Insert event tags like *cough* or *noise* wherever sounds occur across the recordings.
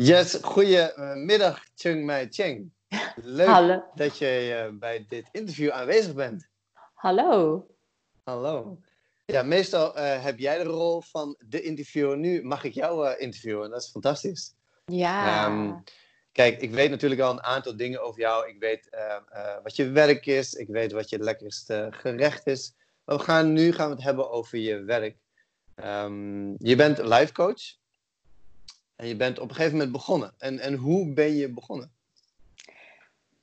Yes, goedemiddag Chung Mai Cheng. Leuk Hallo. dat je uh, bij dit interview aanwezig bent. Hallo. Hallo. Ja, meestal uh, heb jij de rol van de interviewer. Nu mag ik jou uh, interviewen. Dat is fantastisch. Ja. Um, kijk, ik weet natuurlijk al een aantal dingen over jou. Ik weet wat je werk is. Ik weet wat je lekkerste gerecht is. Maar we gaan, nu gaan we het hebben over je werk. Um, je bent life coach. En je bent op een gegeven moment begonnen. En, en hoe ben je begonnen?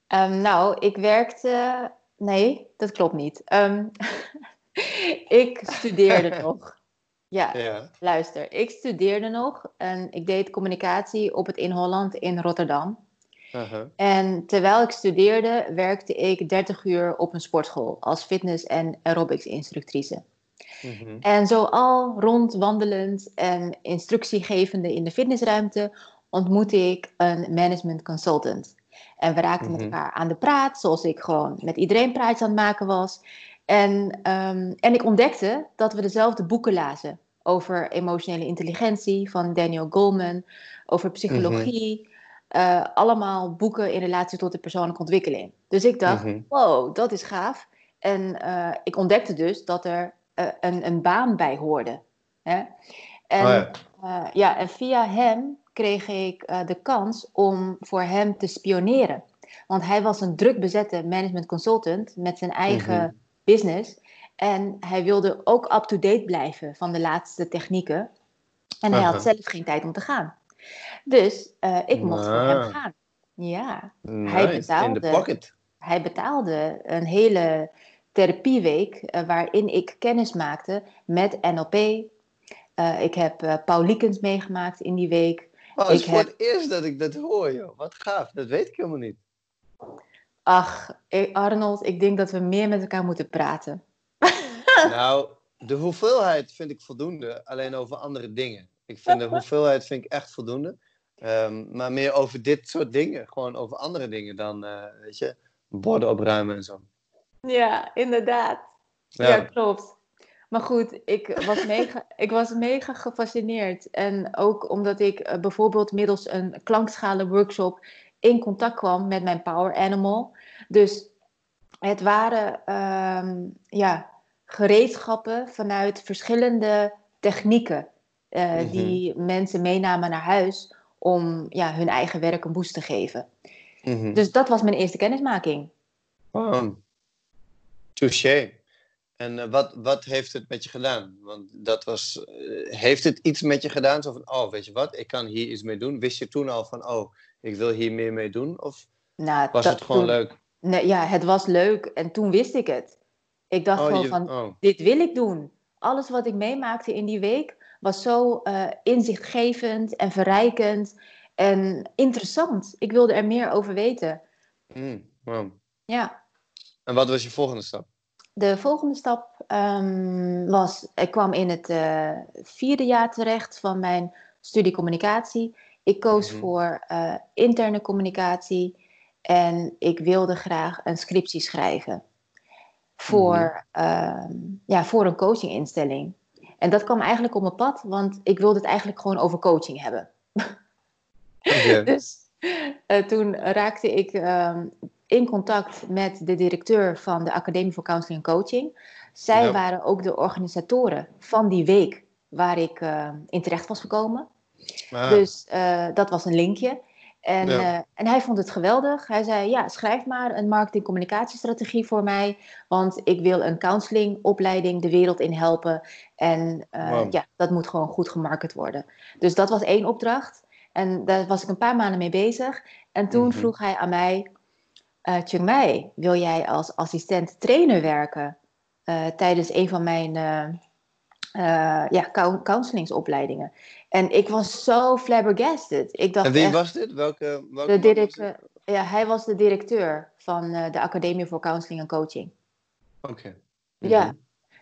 Um, nou, ik werkte. Nee, dat klopt niet. Um, *laughs* ik studeerde *laughs* nog. Ja, Ja. luister. Ik studeerde nog en ik deed communicatie op het In Holland in Rotterdam. Uh-huh. En terwijl ik studeerde, werkte ik 30 uur op een sportschool als fitness- en aerobics-instructrice. Mhm. En zo al rondwandelend en instructiegevende in de fitnessruimte ontmoette ik een management consultant. En we raakten met Mhm. elkaar aan de praat, zoals ik gewoon met iedereen praatjes aan het maken was. En, ehm, en ik ontdekte dat we dezelfde boeken lazen over emotionele intelligentie van Daniel Goleman, over psychologie. eh, allemaal boeken in relatie tot de persoonlijke ontwikkeling. Dus ik dacht, Mhm. wow, dat is gaaf. En eh, ik ontdekte dus dat er een, een baan bij hoorde. Hè? En, Oh ja. eh, ja, en via hem kreeg ik eh, de kans om voor hem te spioneren. Want hij was een druk bezette management consultant met zijn eigen Mhm. business. En hij wilde ook up-to-date blijven van de laatste technieken. En hij had zelf geen tijd om te gaan. Dus eh, ik mocht voor hem Ah. gaan. Ja, Nice. In betaalde. hij betaalde een hele therapieweek eh, waarin ik kennis maakte met NLP. Eh, ik heb eh Paul Liekens meegemaakt in die week. Oh, het is Ik voor heb- het eerst dat ik dat hoor, joh. Wat gaaf. Dat weet ik helemaal niet. Ach, Arnold, ik denk dat we meer met elkaar moeten praten. *laughs* nou, de hoeveelheid vind ik voldoende. Alleen over andere dingen. Ik vind de hoeveelheid vind ik echt voldoende. Ehm, maar meer over dit soort dingen. Gewoon over andere dingen dan, weet je, borden opruimen en zo. Ja, inderdaad. Ja. Ja, klopt. Maar goed, ik was mega, *laughs* ik was mega gefascineerd. En ook omdat ik eh, bijvoorbeeld middels een klankschalenworkshop workshop in contact kwam met mijn power animal. Dus het waren ehm, ja, gereedschappen vanuit verschillende technieken eh, Mhm. die mensen meenamen naar huis om ja, hun eigen werk een boost te geven. Mhm. Dus dat was mijn eerste kennismaking. Oh. Touché. En eh, wat, wat heeft het met je gedaan? Want dat was. eh, heeft het iets met je gedaan? Zo van: oh, weet je wat, ik kan hier iets mee doen. Wist je toen al van: oh, ik wil hier meer mee doen? Of Nou, was het gewoon toen- leuk? Nee, ja, het was leuk en toen wist ik het. Ik dacht Oh, gewoon je- van, oh. dit wil ik doen. Alles wat ik meemaakte in die week was zo eh, inzichtgevend en verrijkend en interessant. Ik wilde er meer over weten. Mm, wow. Ja, En wat was je volgende stap? de volgende stap ehm, was, ik kwam in het eh, vierde jaar terecht van mijn studie communicatie. Ik koos Mhm. voor eh, interne communicatie en ik wilde graag een scriptie schrijven voor, ehm, ja, voor een coachinginstelling. En dat kwam eigenlijk op mijn pad, want ik wilde het eigenlijk gewoon over coaching hebben. *laughs* Dus eh, toen raakte ik ehm, in contact met de directeur van de Academie voor Counseling en Coaching. Zij Ja. waren ook de organisatoren van die week waar ik eh, in terecht was gekomen. Ah, Dus eh, dat was een linkje. En, Ja. eh, en hij vond het geweldig. Hij zei, ja, schrijf maar een marketing-communicatiestrategie voor mij. Want ik wil een counselingopleiding de wereld in helpen. En Wow. ja, dat moet gewoon goed gemarket worden. Dus dat was één opdracht. En daar was ik een paar maanden mee bezig. En toen Mhm. vroeg hij aan mij... eh Chiang Mai, wil jij als assistent trainer werken... eh, tijdens een van mijn eh, eh, ja, cou- counselingopleidingen? En ik was zo flabbergasted. Ik dacht en wie echt, was dit? Welke, welke de was directeur, ja, hij was de directeur van de Academie voor Counseling en Coaching. Oké. Ja. Mhm.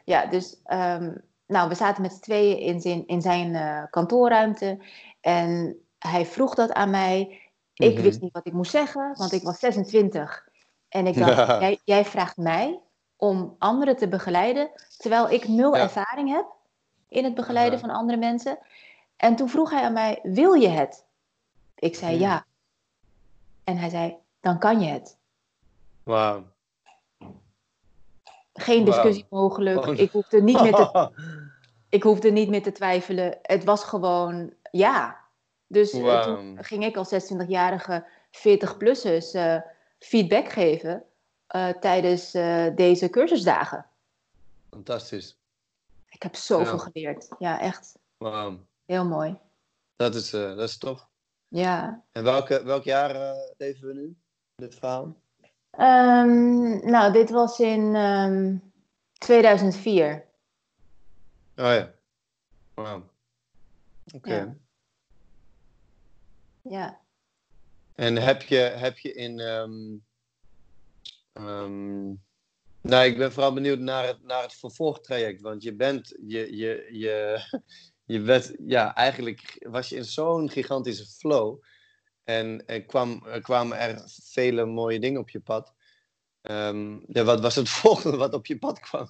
Ja, dus ehm, nou, we zaten met z'n tweeën in zijn, in zijn kantoorruimte. En hij vroeg dat aan mij. Ik Mhm. wist niet wat ik moest zeggen, want ik was 26. En ik dacht, Ja. jij, jij vraagt mij om anderen te begeleiden, terwijl ik nul Ja. ervaring heb in het begeleiden van andere mensen. En toen vroeg hij aan mij, wil je het? Ik zei Hmm. ja. En hij zei, dan kan je het. Wauw. Geen discussie mogelijk. Oh. Ik hoefde niet meer te *laughs* ik hoefde niet meer te twijfelen. Het was gewoon ja. Dus toen ging ik als 26-jarige 40-plussers eh, feedback geven eh, tijdens eh, deze cursusdagen. Fantastisch. Ik heb zoveel Ja. geleerd. Ja, echt Wauw. heel mooi. Dat is, dat is tof. Ja. En welke, welk jaar leven we nu? Dit verhaal? Ehm, nou, dit was in ehm, 2004. Oh ja. Wauw. Oké. Ja. Ja. En heb je, heb je in. ehm, nou, ik ben vooral benieuwd naar het, naar het vervolgtraject. Want je bent. Je, je, je, *laughs* je werd. Ja, eigenlijk was je in zo'n gigantische flow. En er, kwam, er kwamen er vele mooie dingen op je pad. Ehm, ja, wat was het *laughs* volgende wat op je pad kwam?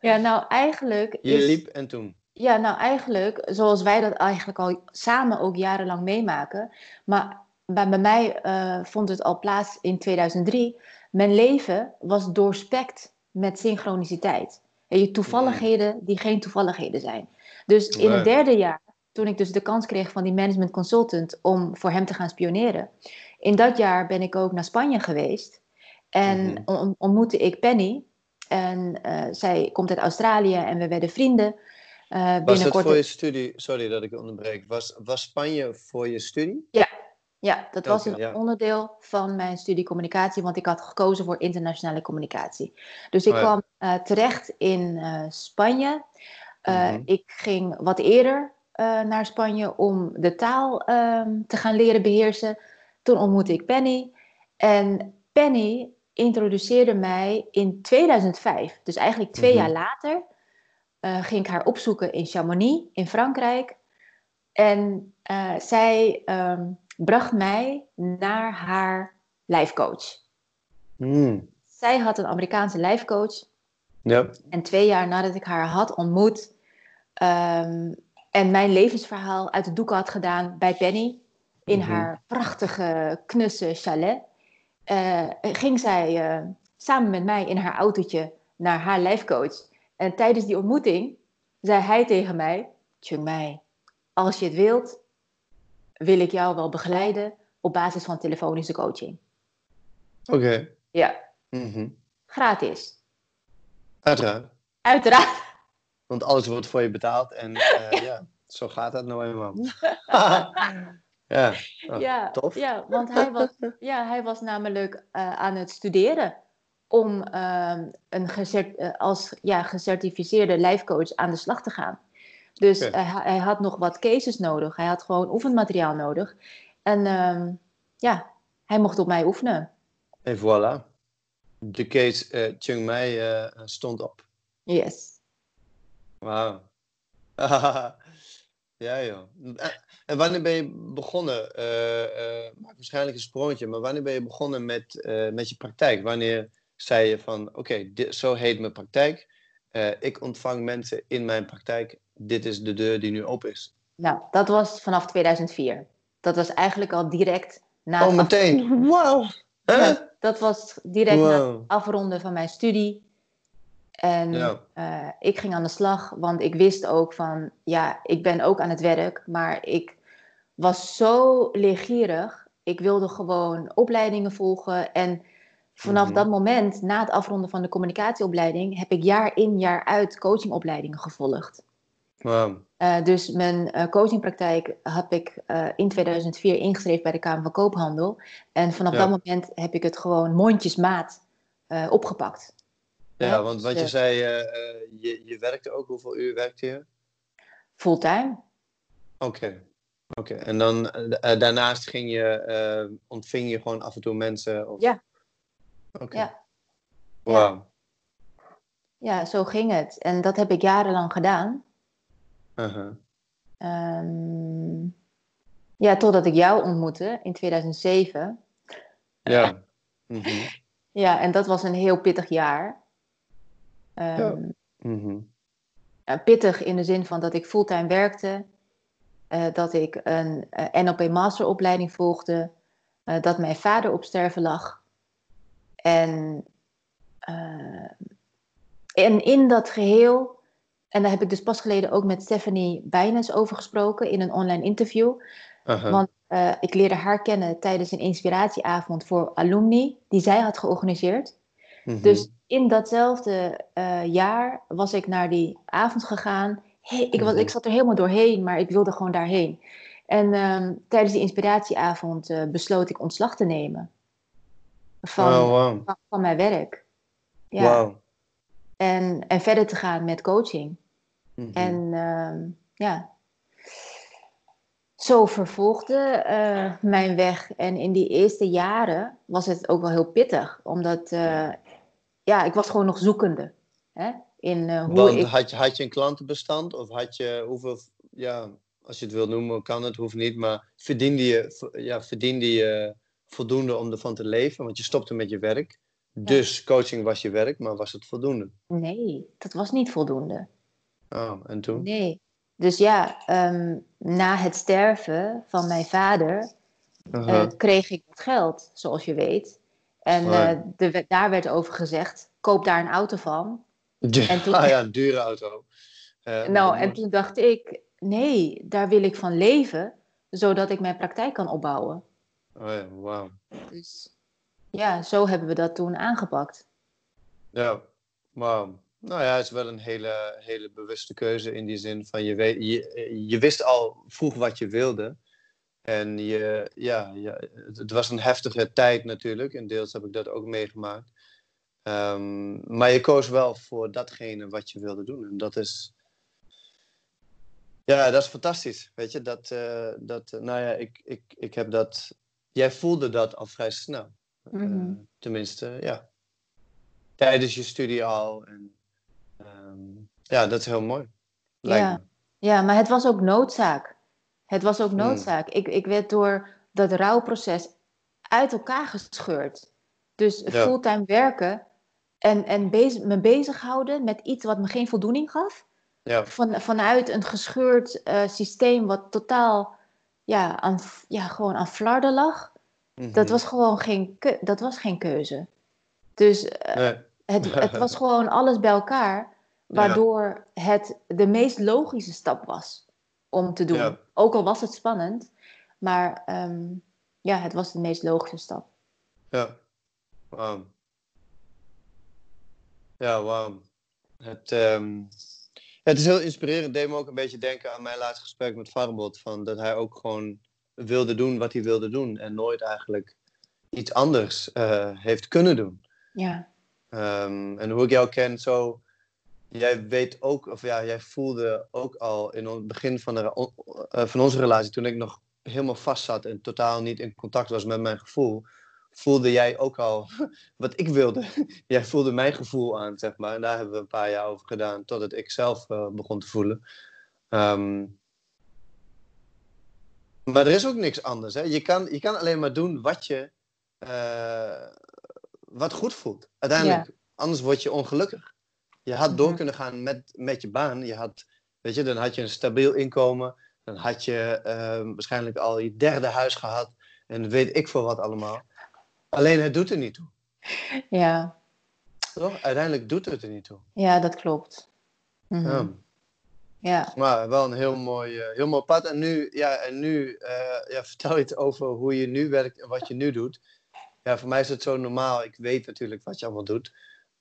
ja, nou eigenlijk Je is... liep en toen. Ja, nou eigenlijk, zoals wij dat eigenlijk al samen ook jarenlang meemaken. Maar bij, bij mij eh, vond het al plaats in 2003. Mijn leven was doorspekt met synchroniciteit. En je toevalligheden die geen toevalligheden zijn. Dus in het derde jaar, toen ik dus de kans kreeg van die management consultant om voor hem te gaan spioneren. In dat jaar ben ik ook naar Spanje geweest. En Mhm. on- ontmoette ik Penny. En eh, zij komt uit Australië en we werden vrienden. Eh, Was binnenkort- voor je studie? Sorry dat ik onderbreek. Was, was Spanje voor je studie? Ja, dat was een ja. onderdeel van mijn studie communicatie, want ik had gekozen voor internationale communicatie. Dus ik Oh ja. kwam eh, terecht in eh, Spanje. Mhm. Ik ging wat eerder naar Spanje om de taal ehm, te gaan leren beheersen. Toen ontmoette ik Penny. En Penny introduceerde mij in 2005, dus eigenlijk twee Mhm. jaar later, eh, ging ik haar opzoeken in Chamonix in Frankrijk. En eh, zij ehm, bracht mij naar haar lijfcoach. Hmm. Zij had een Amerikaanse lijfcoach. Ja. En twee jaar nadat ik haar had ontmoet ehm, en mijn levensverhaal uit de doeken had gedaan bij Penny in Mhm. haar prachtige, knusse chalet, eh, ging zij samen met mij in haar autootje naar haar lijfcoach. En tijdens die ontmoeting zei hij tegen mij: Chung Mai, als je het wilt, wil ik jou wel begeleiden op basis van telefonische coaching. Oké. Ja, Mhm. gratis. Uiteraard. Uiteraard. Want alles wordt voor je betaald en *laughs* eh, ja, zo gaat dat nou eenmaal. *laughs* ja, oh, ja, tof. ja, want hij was, ja, hij was namelijk eh, aan het studeren om ehm, een eh, als ja, gecertificeerde lijfcoach aan de slag te gaan. Dus hij, had nog wat cases nodig. Hij had gewoon oefenmateriaal nodig. En ehm, ja, hij mocht op mij oefenen. En voilà. De case eh Chiang Mai eh, stond op. Yes. Wauw. *laughs* ja, joh. En wanneer ben je begonnen? eh, maak waarschijnlijk een sprongetje, maar wanneer ben je begonnen met, met je praktijk? Wanneer zei je van, oké, zo heet mijn praktijk. Eh, ik ontvang mensen in mijn praktijk. Dit is de deur die nu open is. Nou, dat was vanaf 2004. Dat was eigenlijk al direct na Oh, meteen. *laughs* Huh? Ja, dat was direct na het Wow. afronden van mijn studie. En Ja. eh, ik ging aan de slag, want ik wist ook van, ja, ik ben ook aan het werk, maar ik was zo leergierig. Ik wilde gewoon opleidingen volgen. En vanaf Mhm. dat moment, na het afronden van de communicatieopleiding, heb ik jaar in, jaar uit coachingopleidingen gevolgd. Wauw. Eh, dus mijn eh, coachingpraktijk heb ik eh, in 2004 ingeschreven bij de Kamer van Koophandel. En vanaf Ja. dat moment heb ik het gewoon mondjesmaat opgepakt. Ja, Ja, want, dus, want je zei, je, je werkte ook. Hoeveel uur werkte je? Fulltime. Oké. Oké. En dan daarnaast ging je, ontving je gewoon af en toe mensen? Of... Ja. Oké. Ja. Wauw. Ja, zo ging het. En dat heb ik jarenlang gedaan. Uh-huh. Ehm, ja, totdat ik jou ontmoette in 2007. Ja. Mhm. Ja, en dat was een heel pittig jaar. Ehm, Ja. Mhm. eh, pittig in de zin van dat ik fulltime werkte. dat ik een NLP masteropleiding volgde, dat mijn vader op sterven lag. En, en in dat geheel, en daar heb ik dus pas geleden ook met Stephanie Bijnes over gesproken in een online interview. Want uh, ik leerde haar kennen tijdens een inspiratieavond voor alumni die zij had georganiseerd. Mhm. Dus in datzelfde uh, jaar was ik naar die avond gegaan. Hey, ik, was, ik zat er helemaal doorheen, maar ik wilde gewoon daarheen. En um, tijdens die inspiratieavond besloot ik ontslag te nemen van, oh, wow. van, van, mijn werk. Ja. Wow. En, en verder te gaan met coaching. Mm -hmm. En uh, ja, zo vervolgde uh, mijn weg. En in die eerste jaren was het ook wel heel pittig, omdat uh, ja, ik was gewoon nog zoekende. Hè? In, uh, hoe Want ik... had, je, had je een klantenbestand of had je hoeveel, ja, als je het wil noemen, kan het, hoeft niet, maar verdiende je, ja, verdiende je voldoende om ervan te leven? Want je stopte met je werk. Dus coaching was je werk, maar was het voldoende? Nee, dat was niet voldoende. Oh, en toen? Nee, dus ja, um, na het sterven van mijn vader uh, kreeg ik wat geld, zoals je weet. En uh, de, daar werd over gezegd, koop daar een auto van. en toen, *laughs* ah ja, een dure auto. Uh, nou, en toen dacht ik, nee, daar wil ik van leven, zodat ik mijn praktijk kan opbouwen. Oh ja, wauw. Dus ja, zo hebben we dat toen aangepakt. Ja, wauw. Nou ja, het is wel een hele, hele bewuste keuze in die zin van je, weet, je, je wist al vroeg wat je wilde. En je, ja, ja, het was een heftige tijd natuurlijk. En deels heb ik dat ook meegemaakt. Um, maar je koos wel voor datgene wat je wilde doen. En dat is. Ja, dat is fantastisch. Weet je, dat. Uh, dat nou ja, ik, ik, ik heb dat. Jij voelde dat al vrij snel. Mm -hmm. uh, tenminste, ja. Tijdens je studie al. En Um, ja, dat is heel mooi. Ja. ja, maar het was ook noodzaak. Het was ook hmm. noodzaak. Ik, ik werd door dat rouwproces uit elkaar gescheurd. Dus fulltime werken en, en bezig, me bezighouden met iets wat me geen voldoening gaf. Ja. Van, vanuit een gescheurd uh, systeem wat totaal ja, aan, ja, gewoon aan flarden lag. Mm -hmm. Dat was gewoon geen, dat was geen keuze. Dus uh, nee. het, het was gewoon alles bij elkaar. *laughs* Waardoor het de meest logische stap was om te doen. Ook al was het spannend, maar um, ja, het was de meest logische stap. Ja, wauw. Ja, wauw. Het, um, het is heel inspirerend. Het deed me ook een beetje denken aan mijn laatste gesprek met Farbot. Van dat hij ook gewoon wilde doen wat hij wilde doen. En nooit eigenlijk iets anders uh, heeft kunnen doen. Ja. Um, en hoe ik jou ken, zo jij weet ook, of ja, jij voelde ook al in het begin van, de, uh, van onze relatie, toen ik nog helemaal vast zat en totaal niet in contact was met mijn gevoel, voelde jij ook al *laughs* wat ik wilde. *laughs* jij voelde mijn gevoel aan, zeg maar. En daar hebben we een paar jaar over gedaan, totdat ik zelf uh, begon te voelen. Um, maar er is ook niks anders. Hè? Je, kan, je kan alleen maar doen wat je uh, wat goed voelt. Uiteindelijk, ja. anders word je ongelukkig. Je had door mhm. kunnen gaan met, met je baan. Je had, weet je, dan had je een stabiel inkomen. Dan had je uh, waarschijnlijk al je derde huis gehad. En weet ik veel wat allemaal. Alleen het doet er niet toe. Ja. Toch? Uiteindelijk doet het er niet toe. Ja, dat klopt. Mm ja. ja. Maar wel een heel mooi, uh, heel mooi pad. En nu, ja, en nu uh, ja, *laughs* vertel je het over hoe je nu werkt en wat je nu doet. Ja, voor mij is het zo normaal. Ik weet natuurlijk wat je allemaal doet.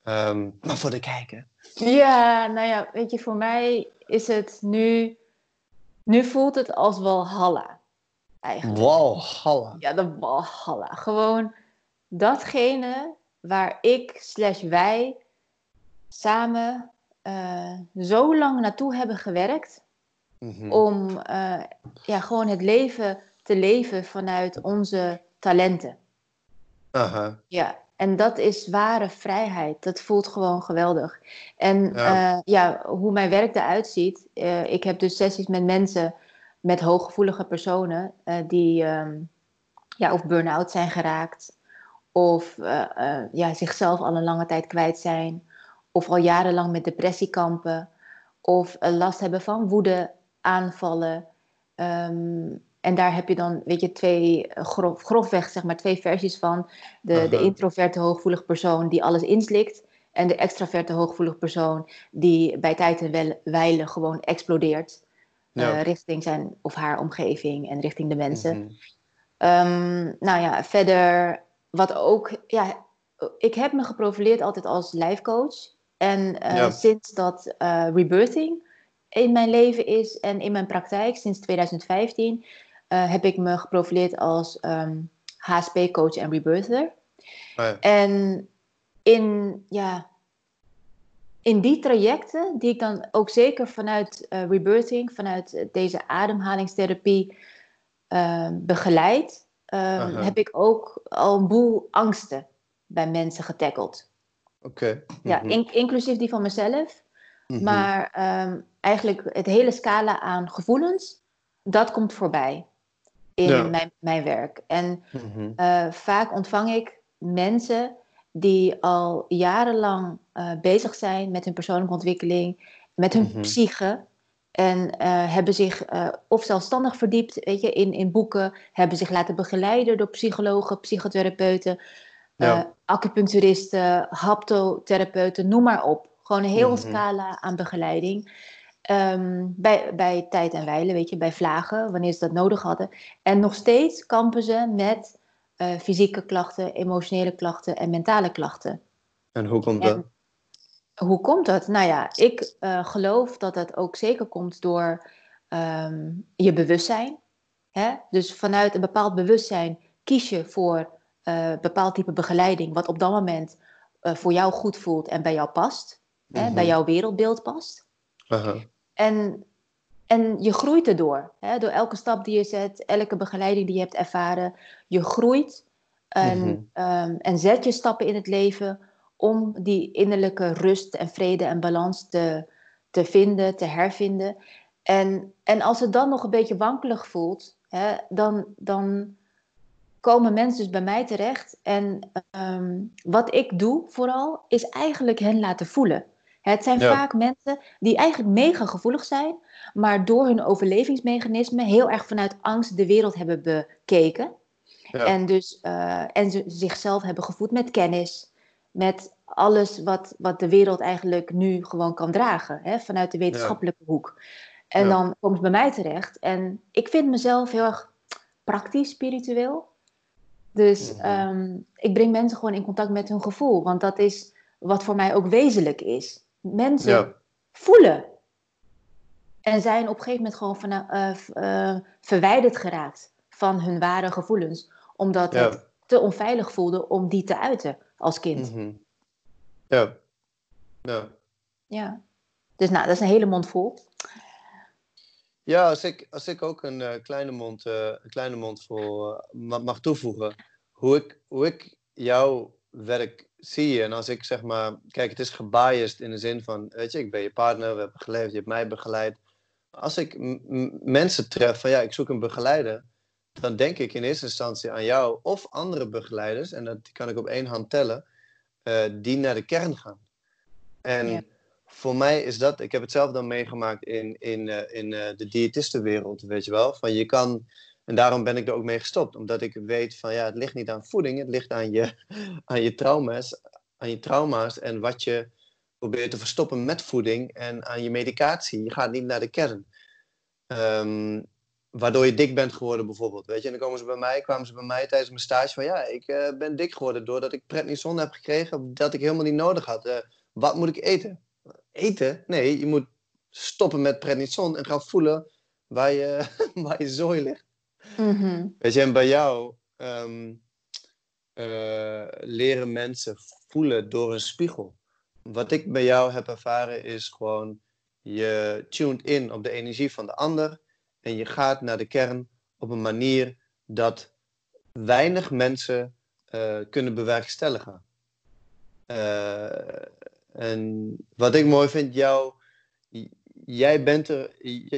Um, maar voor de kijker. Ja, nou ja, weet je, voor mij is het nu. Nu voelt het als Walhalla. Eigenlijk. Walhalla. Ja, de Walhalla. Gewoon datgene waar ik slash wij samen uh, zo lang naartoe hebben gewerkt. Mm -hmm. Om uh, ja, gewoon het leven te leven vanuit onze talenten. Aha. Ja, en dat is ware vrijheid. Dat voelt gewoon geweldig. En ja, uh, ja hoe mijn werk eruit ziet. Ik heb dus sessies met mensen, met hooggevoelige personen, die um, ja, of burn-out zijn geraakt. Of ja, zichzelf al een lange tijd kwijt zijn. Of al jarenlang met depressie kampen. Of last hebben van woede, aanvallen. ehm, en daar heb je dan, weet je, twee, grof, grofweg zeg maar, twee versies van. De, de Aha. introverte hooggevoelige persoon die alles inslikt. En de extraverte hooggevoelige persoon die bij tijd en wel- wijle gewoon explodeert. Ja. eh, richting zijn of haar omgeving en richting de mensen. Mhm. Ehm, nou ja, verder, wat ook, ja, ik heb me geprofileerd altijd als lijfcoach. En eh, Ja. sinds dat eh, rebirthing in mijn leven is en in mijn praktijk, sinds 2015, eh, heb ik me geprofileerd als ehm, HSP-coach en rebirther. Ja. En in, ja, in die trajecten, die ik dan ook zeker vanuit rebirthing, vanuit deze ademhalingstherapie eh, begeleid, eh, Aha. heb ik ook al een boel angsten bij mensen getackeld. Oké. Ja, Mhm. in- inclusief die van mezelf. Mhm. Maar ehm, eigenlijk het hele scala aan gevoelens, dat komt voorbij in Ja. mijn, mijn werk. En Mhm. eh, vaak ontvang ik mensen die al jarenlang eh, bezig zijn met hun persoonlijke ontwikkeling, met hun psyche. En eh, hebben zich eh, of zelfstandig verdiept weet je, in, in boeken, hebben zich laten begeleiden door psychologen, psychotherapeuten, Ja. eh, acupuncturisten, haptotherapeuten, noem maar op. Gewoon een heel Mhm. scala aan begeleiding. Ehm, bij, bij tijd en wijle, weet je, bij vlagen, wanneer ze dat nodig hadden. En nog steeds kampen ze met fysieke klachten, emotionele klachten en mentale klachten. En hoe komt En dat? Hoe komt dat? Nou ja, ik eh, geloof dat dat ook zeker komt door ehm, je bewustzijn. Hè? Dus vanuit een bepaald bewustzijn kies je voor eh bepaald type begeleiding, wat op dat moment eh, voor jou goed voelt en bij jou past, hè? Mhm. bij jouw wereldbeeld past. Aha. En, en je groeit erdoor. Hè? Door elke stap die je zet, elke begeleiding die je hebt ervaren. Je groeit en, Mhm. ehm, en zet je stappen in het leven om die innerlijke rust en vrede en balans te, te vinden, te hervinden. En, en als het dan nog een beetje wankelig voelt, hè, dan, dan komen mensen dus bij mij terecht. En ehm, wat ik doe vooral, is eigenlijk hen laten voelen. Het zijn Ja. vaak mensen die eigenlijk mega gevoelig zijn, maar door hun overlevingsmechanisme heel erg vanuit angst de wereld hebben bekeken. Ja. En dus eh, en ze zichzelf hebben gevoed met kennis, met alles wat, wat de wereld eigenlijk nu gewoon kan dragen, hè, vanuit de wetenschappelijke hoek. En Ja. dan komen ze bij mij terecht. En ik vind mezelf heel erg praktisch spiritueel. Dus Mhm. ehm, ik breng mensen gewoon in contact met hun gevoel, want dat is wat voor mij ook wezenlijk is. Mensen Ja. voelen. En zijn op een gegeven moment gewoon van, eh, eh, verwijderd geraakt van hun ware gevoelens. Omdat het te onveilig voelde om die te uiten als kind. Mhm. Ja. Ja. Ja. Dus nou, dat is een hele mond vol. Ja, als ik, als ik ook een eh, kleine mond, eh, een kleine mond vol eh, ma- mag toevoegen, hoe ik, hoe ik jouw werk zie en als ik zeg maar, kijk, het is gebiased in de zin van, weet je, ik ben je partner, we hebben geleefd, je hebt mij begeleid. Als ik mensen tref van, ja, ik zoek een begeleider, dan denk ik in eerste instantie aan jou of andere begeleiders, en dat kan ik op één hand tellen, eh, die naar de kern gaan. En Ja. voor mij is dat, ik heb het zelf dan meegemaakt in, in, eh, in eh, de diëtistenwereld, weet je wel. Van je kan, en daarom ben ik er ook mee gestopt, omdat ik weet van ja, het ligt niet aan voeding, het ligt aan je, *laughs* aan je trauma's, aan je trauma's en wat je probeert te verstoppen met voeding en aan je medicatie. Je gaat niet naar de kern. Ehm, waardoor je dik bent geworden bijvoorbeeld, weet je. En dan komen ze bij mij, kwamen ze bij mij tijdens mijn stage van ja, ik eh, ben dik geworden doordat ik prednison heb gekregen dat ik helemaal niet nodig had. Eh, wat moet ik eten? Eten? Nee, je moet stoppen met prednison en gaan voelen waar je, *laughs* waar je zooi ligt. Mhm. Weet je, en bij jou ehm, eh, leren mensen voelen door een spiegel. Wat ik bij jou heb ervaren is gewoon, je tuned in op de energie van de ander en je gaat naar de kern op een manier dat weinig mensen eh, kunnen bewerkstelligen. Eh, en wat ik mooi vind, jou, jij bent, er,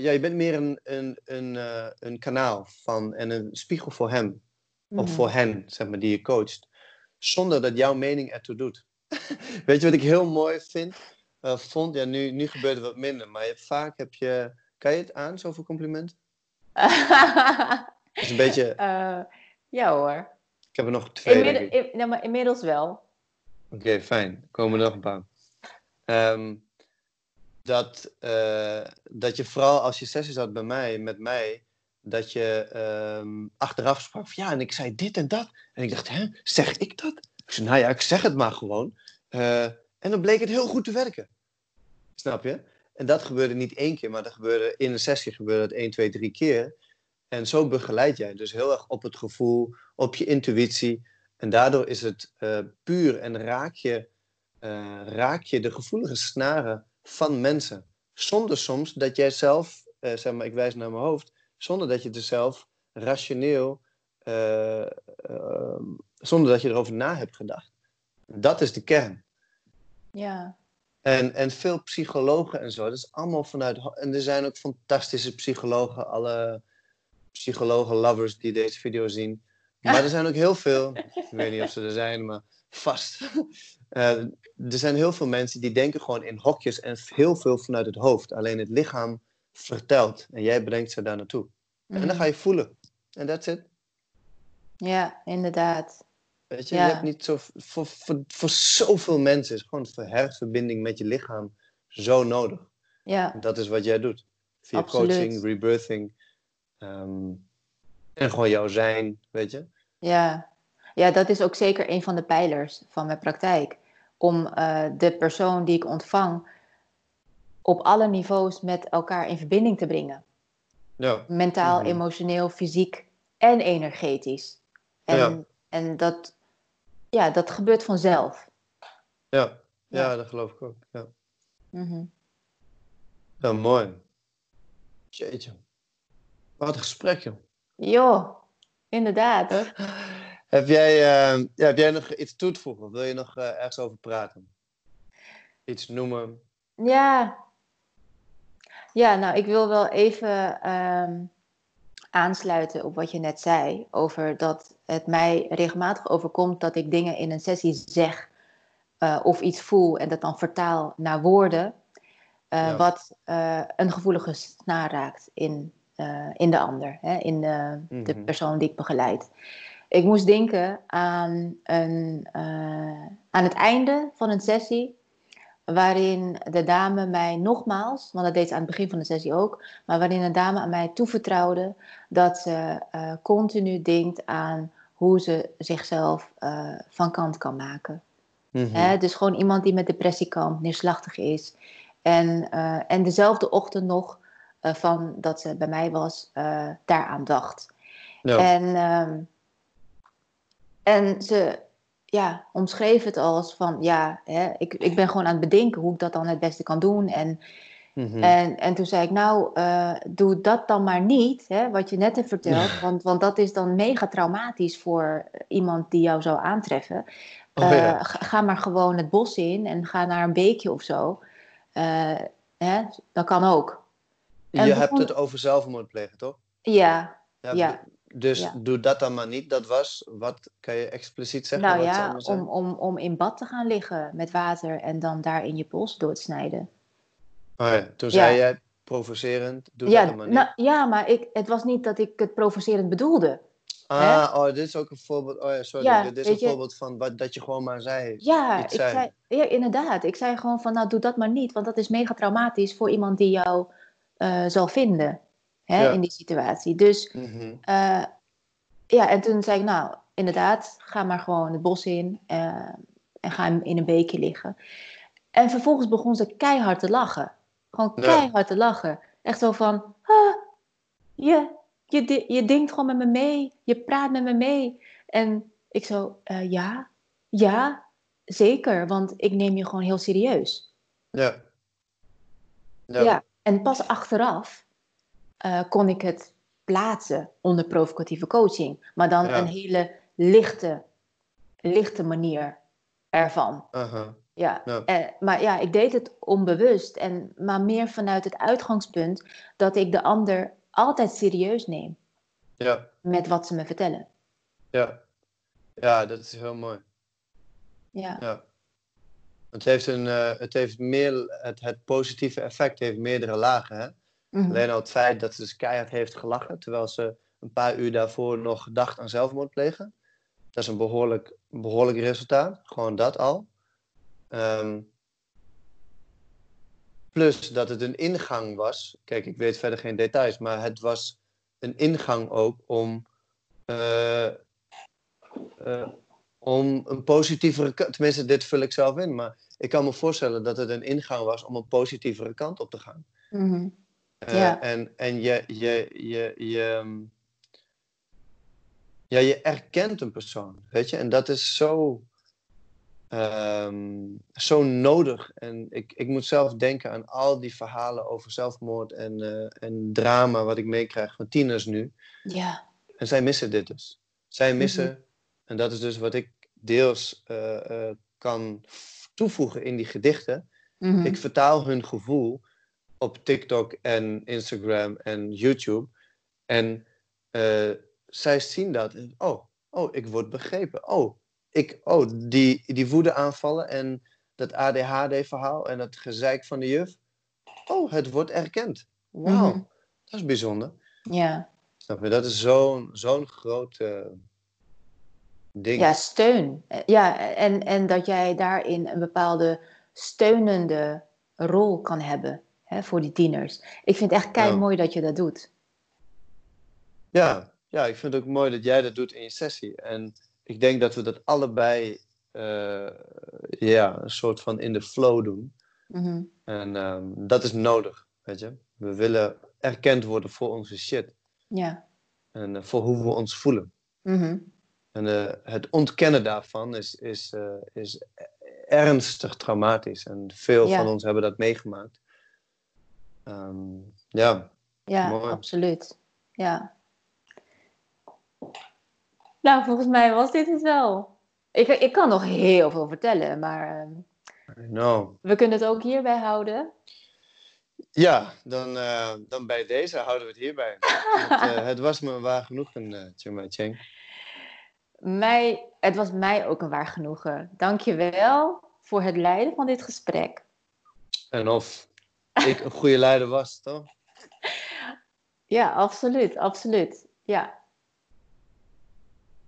jij bent meer een, een, een, eh, een kanaal van, en een spiegel voor hem of Mhm. voor hen, zeg maar, die je coacht. Zonder dat jouw mening ertoe doet. *laughs* Weet je wat ik heel mooi vind? vond, ja, nu, nu gebeurt het wat minder, maar je, vaak heb je. Kan je het aan, zoveel complimenten? *laughs* is een beetje... Eh, ja hoor. Ik heb er nog twee, Inmiddel, in- nou, maar inmiddels wel. Oké, fijn. Komen er nog een paar. Ehm, dat, eh, dat je vooral als je sessies had bij mij, met mij, dat je ehm, achteraf sprak van ja, en ik zei dit en dat. En ik dacht, hè, zeg ik dat? Ik zei, nou ja, ik zeg het maar gewoon. Eh, en dan bleek het heel goed te werken. Snap je? En dat gebeurde niet één keer, maar dat gebeurde in een sessie gebeurde het één, twee, drie keer. En zo begeleid jij dus heel erg op het gevoel, op je intuïtie. En daardoor is het eh, puur en raak je, eh, raak je de gevoelige snaren van mensen. Zonder soms dat jij zelf, eh, zeg maar, ik wijs naar mijn hoofd, zonder dat je er zelf rationeel, zonder dat je erover na hebt gedacht. Dat is de kern. Ja. En, en veel psychologen en zo, dat is allemaal vanuit. En er zijn ook fantastische psychologen, alle psychologen-lovers die deze video zien. Maar er zijn ook heel veel, *laughs* ik weet niet of ze er zijn, maar vast. *laughs* Eh, er zijn heel veel mensen die denken gewoon in hokjes en heel veel vanuit het hoofd. Alleen het lichaam vertelt en jij brengt ze daar naartoe. En dan ga je voelen. En that's it. Ja, inderdaad. Weet je, Ja. je hebt niet zo, voor, voor, voor zoveel mensen is gewoon herverbinding met je lichaam zo nodig. Ja, dat is wat jij doet. Via Absoluut. coaching, rebirthing. ehm, en gewoon jouw zijn, weet je. ja. ja, dat is ook zeker een van de pijlers van mijn praktijk. Om eh, de persoon die ik ontvang op alle niveaus met elkaar in verbinding te brengen. Ja, Mentaal, Mhm. emotioneel, fysiek en energetisch. En, Ja. en dat, ja, dat gebeurt vanzelf. ja. ja, Ja. dat geloof ik ook. Ja, Mhm. ja mooi. Jeetje. Wat een gesprek, joh. Jo, inderdaad. Heb jij, eh, ja, heb jij nog iets toe te voegen? Wil je nog eh, ergens over praten? Iets noemen? Ja. Ja, nou, ik wil wel even ehm, aansluiten op wat je net zei. Over dat het mij regelmatig overkomt dat ik dingen in een sessie zeg eh, of iets voel en dat dan vertaal naar woorden. eh, Ja. Wat eh, een gevoelige snaar raakt in, in de ander, hè, in de, de Mhm. persoon die ik begeleid. Ik moest denken aan, een, aan het einde van een sessie waarin de dame mij nogmaals, want dat deed ze aan het begin van de sessie ook, maar waarin een dame aan mij toevertrouwde dat ze eh, continu denkt aan hoe ze zichzelf eh, van kant kan maken. Mhm. Hè? Dus gewoon iemand die met depressie kampt, neerslachtig is. En, eh, en dezelfde ochtend nog van dat ze bij mij was, daaraan dacht. Ja. En, ehm, en ze ja, omschreef het als van, ja, hè, ik, ik ben gewoon aan het bedenken hoe ik dat dan het beste kan doen. En, Mhm. en, en toen zei ik, nou, eh, doe dat dan maar niet, hè, wat je net hebt verteld. *laughs* Want, want dat is dan mega traumatisch voor iemand die jou zou aantreffen. Oh, ja. Eh, ga, maar gewoon het bos in en ga naar een beekje of zo. Eh, hè, dat kan ook. en je begon- hebt het over zelfmoord plegen, toch? Ja, ja. Dus Ja. doe dat dan maar niet. Dat was, wat kan je expliciet zeggen? nou wat ja, om, om, om in bad te gaan liggen met water en dan daarin je pols doorsnijden. Oh ja, toen Ja. zei jij provocerend, doe ja, dat dan maar niet. nou, ja, maar ik, het was niet dat ik het provocerend bedoelde. ah, oh, dit is ook een voorbeeld. Oh ja, sorry. Ja, dit is een je- voorbeeld van wat, dat je gewoon maar zei. Ja, ik zei. zei, ja, inderdaad. Ik zei gewoon van, nou, doe dat maar niet. Want dat is mega traumatisch voor iemand die jou eh, zal vinden hè, Ja. in die situatie. Dus Mhm. eh, ja, en toen zei ik, nou, inderdaad, ga maar gewoon het bos in eh, en ga in- in een beekje liggen. En vervolgens begon ze keihard te lachen. Gewoon Ja. keihard te lachen. Echt zo van, ah, je, je, je denkt gewoon met me mee. Je praat met me mee. En ik zo, eh, ja, ja, zeker. Want ik neem je gewoon heel serieus. Ja. Ja. Ja. En pas achteraf eh, kon ik het plaatsen onder provocatieve coaching. Maar dan Ja. een hele lichte, lichte manier ervan. Ja. Eh, maar ja, ik deed het onbewust. En, maar meer vanuit het uitgangspunt dat ik de ander altijd serieus neem Ja. met wat ze me vertellen. Ja. Ja, dat is heel mooi. Ja, Ja. Het heeft, een, eh, het heeft meer, het, het positieve effect heeft meerdere lagen. Hè? Mhm. Alleen al het feit dat ze dus keihard heeft gelachen, terwijl ze een paar uur daarvoor nog gedacht aan zelfmoord plegen. Dat is een behoorlijk, behoorlijk resultaat. Gewoon dat al. Ehm, plus dat het een ingang was. Kijk, ik weet verder geen details, maar het was een ingang ook om. eh, eh, om een positievere kant. Tenminste, dit vul ik zelf in. Maar ik kan me voorstellen dat het een ingang was om een positievere kant op te gaan. Eh, Ja. En, en je, je, je, je, mm, ja, je erkent een persoon, weet je, en dat is zo, ehm, zo nodig. En ik, ik moet zelf denken aan al die verhalen over zelfmoord en, eh, en drama wat ik meekrijg van tieners nu. Ja. En zij missen dit dus. Zij missen, en dat is dus wat ik deels eh, eh, kan toevoegen in die gedichten. Mhm. Ik vertaal hun gevoel op TikTok en Instagram en YouTube. En eh, zij zien dat. Oh, oh, ik word begrepen. Oh, ik, oh die, die woedeaanvallen en dat ADHD-verhaal en dat gezeik van de juf. Oh, het wordt erkend. Wauw, Mhm. dat is bijzonder. Ja. Snap je? Dat is zo'n zo'n groot eh, ding. ja, steun. Ja, en, en dat jij daarin een bepaalde steunende rol kan hebben hè, voor die tieners. Ik vind het echt kei mooi dat je dat doet. Ja, ja, ik vind het ook mooi dat jij dat doet in je sessie. En ik denk dat we dat allebei eh, ja, een soort van in de flow doen. Mhm. En ehm, dat is nodig, weet je. We willen erkend worden voor onze shit. Ja. En eh, voor hoe we ons voelen. Mhm. En eh, het ontkennen daarvan is, is, is ernstig traumatisch. En veel Ja. van ons hebben dat meegemaakt. Ehm, ja, Ja, Mooi. absoluut. Ja. Nou, volgens mij was dit het wel. Ik, ik kan nog heel veel vertellen, maar ehm, we kunnen het ook hierbij houden. Ja, dan, eh, dan bij deze houden we het hierbij. *laughs* het, eh, het was me waar genoegen, uh, Ching Cheng. Mij, het was mij ook een waar genoegen. Dank je wel voor het leiden van dit gesprek. En of ik een goede leider was, toch? Ja, absoluut, absoluut. Ja,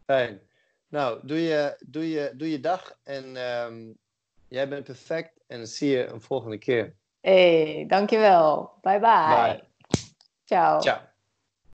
Fijn. Nou, doe je, doe je, doe je dag en ehm, jij bent perfect en zie je een volgende keer. hey, dankjewel. Bye bye. Bye. Ciao. Ciao.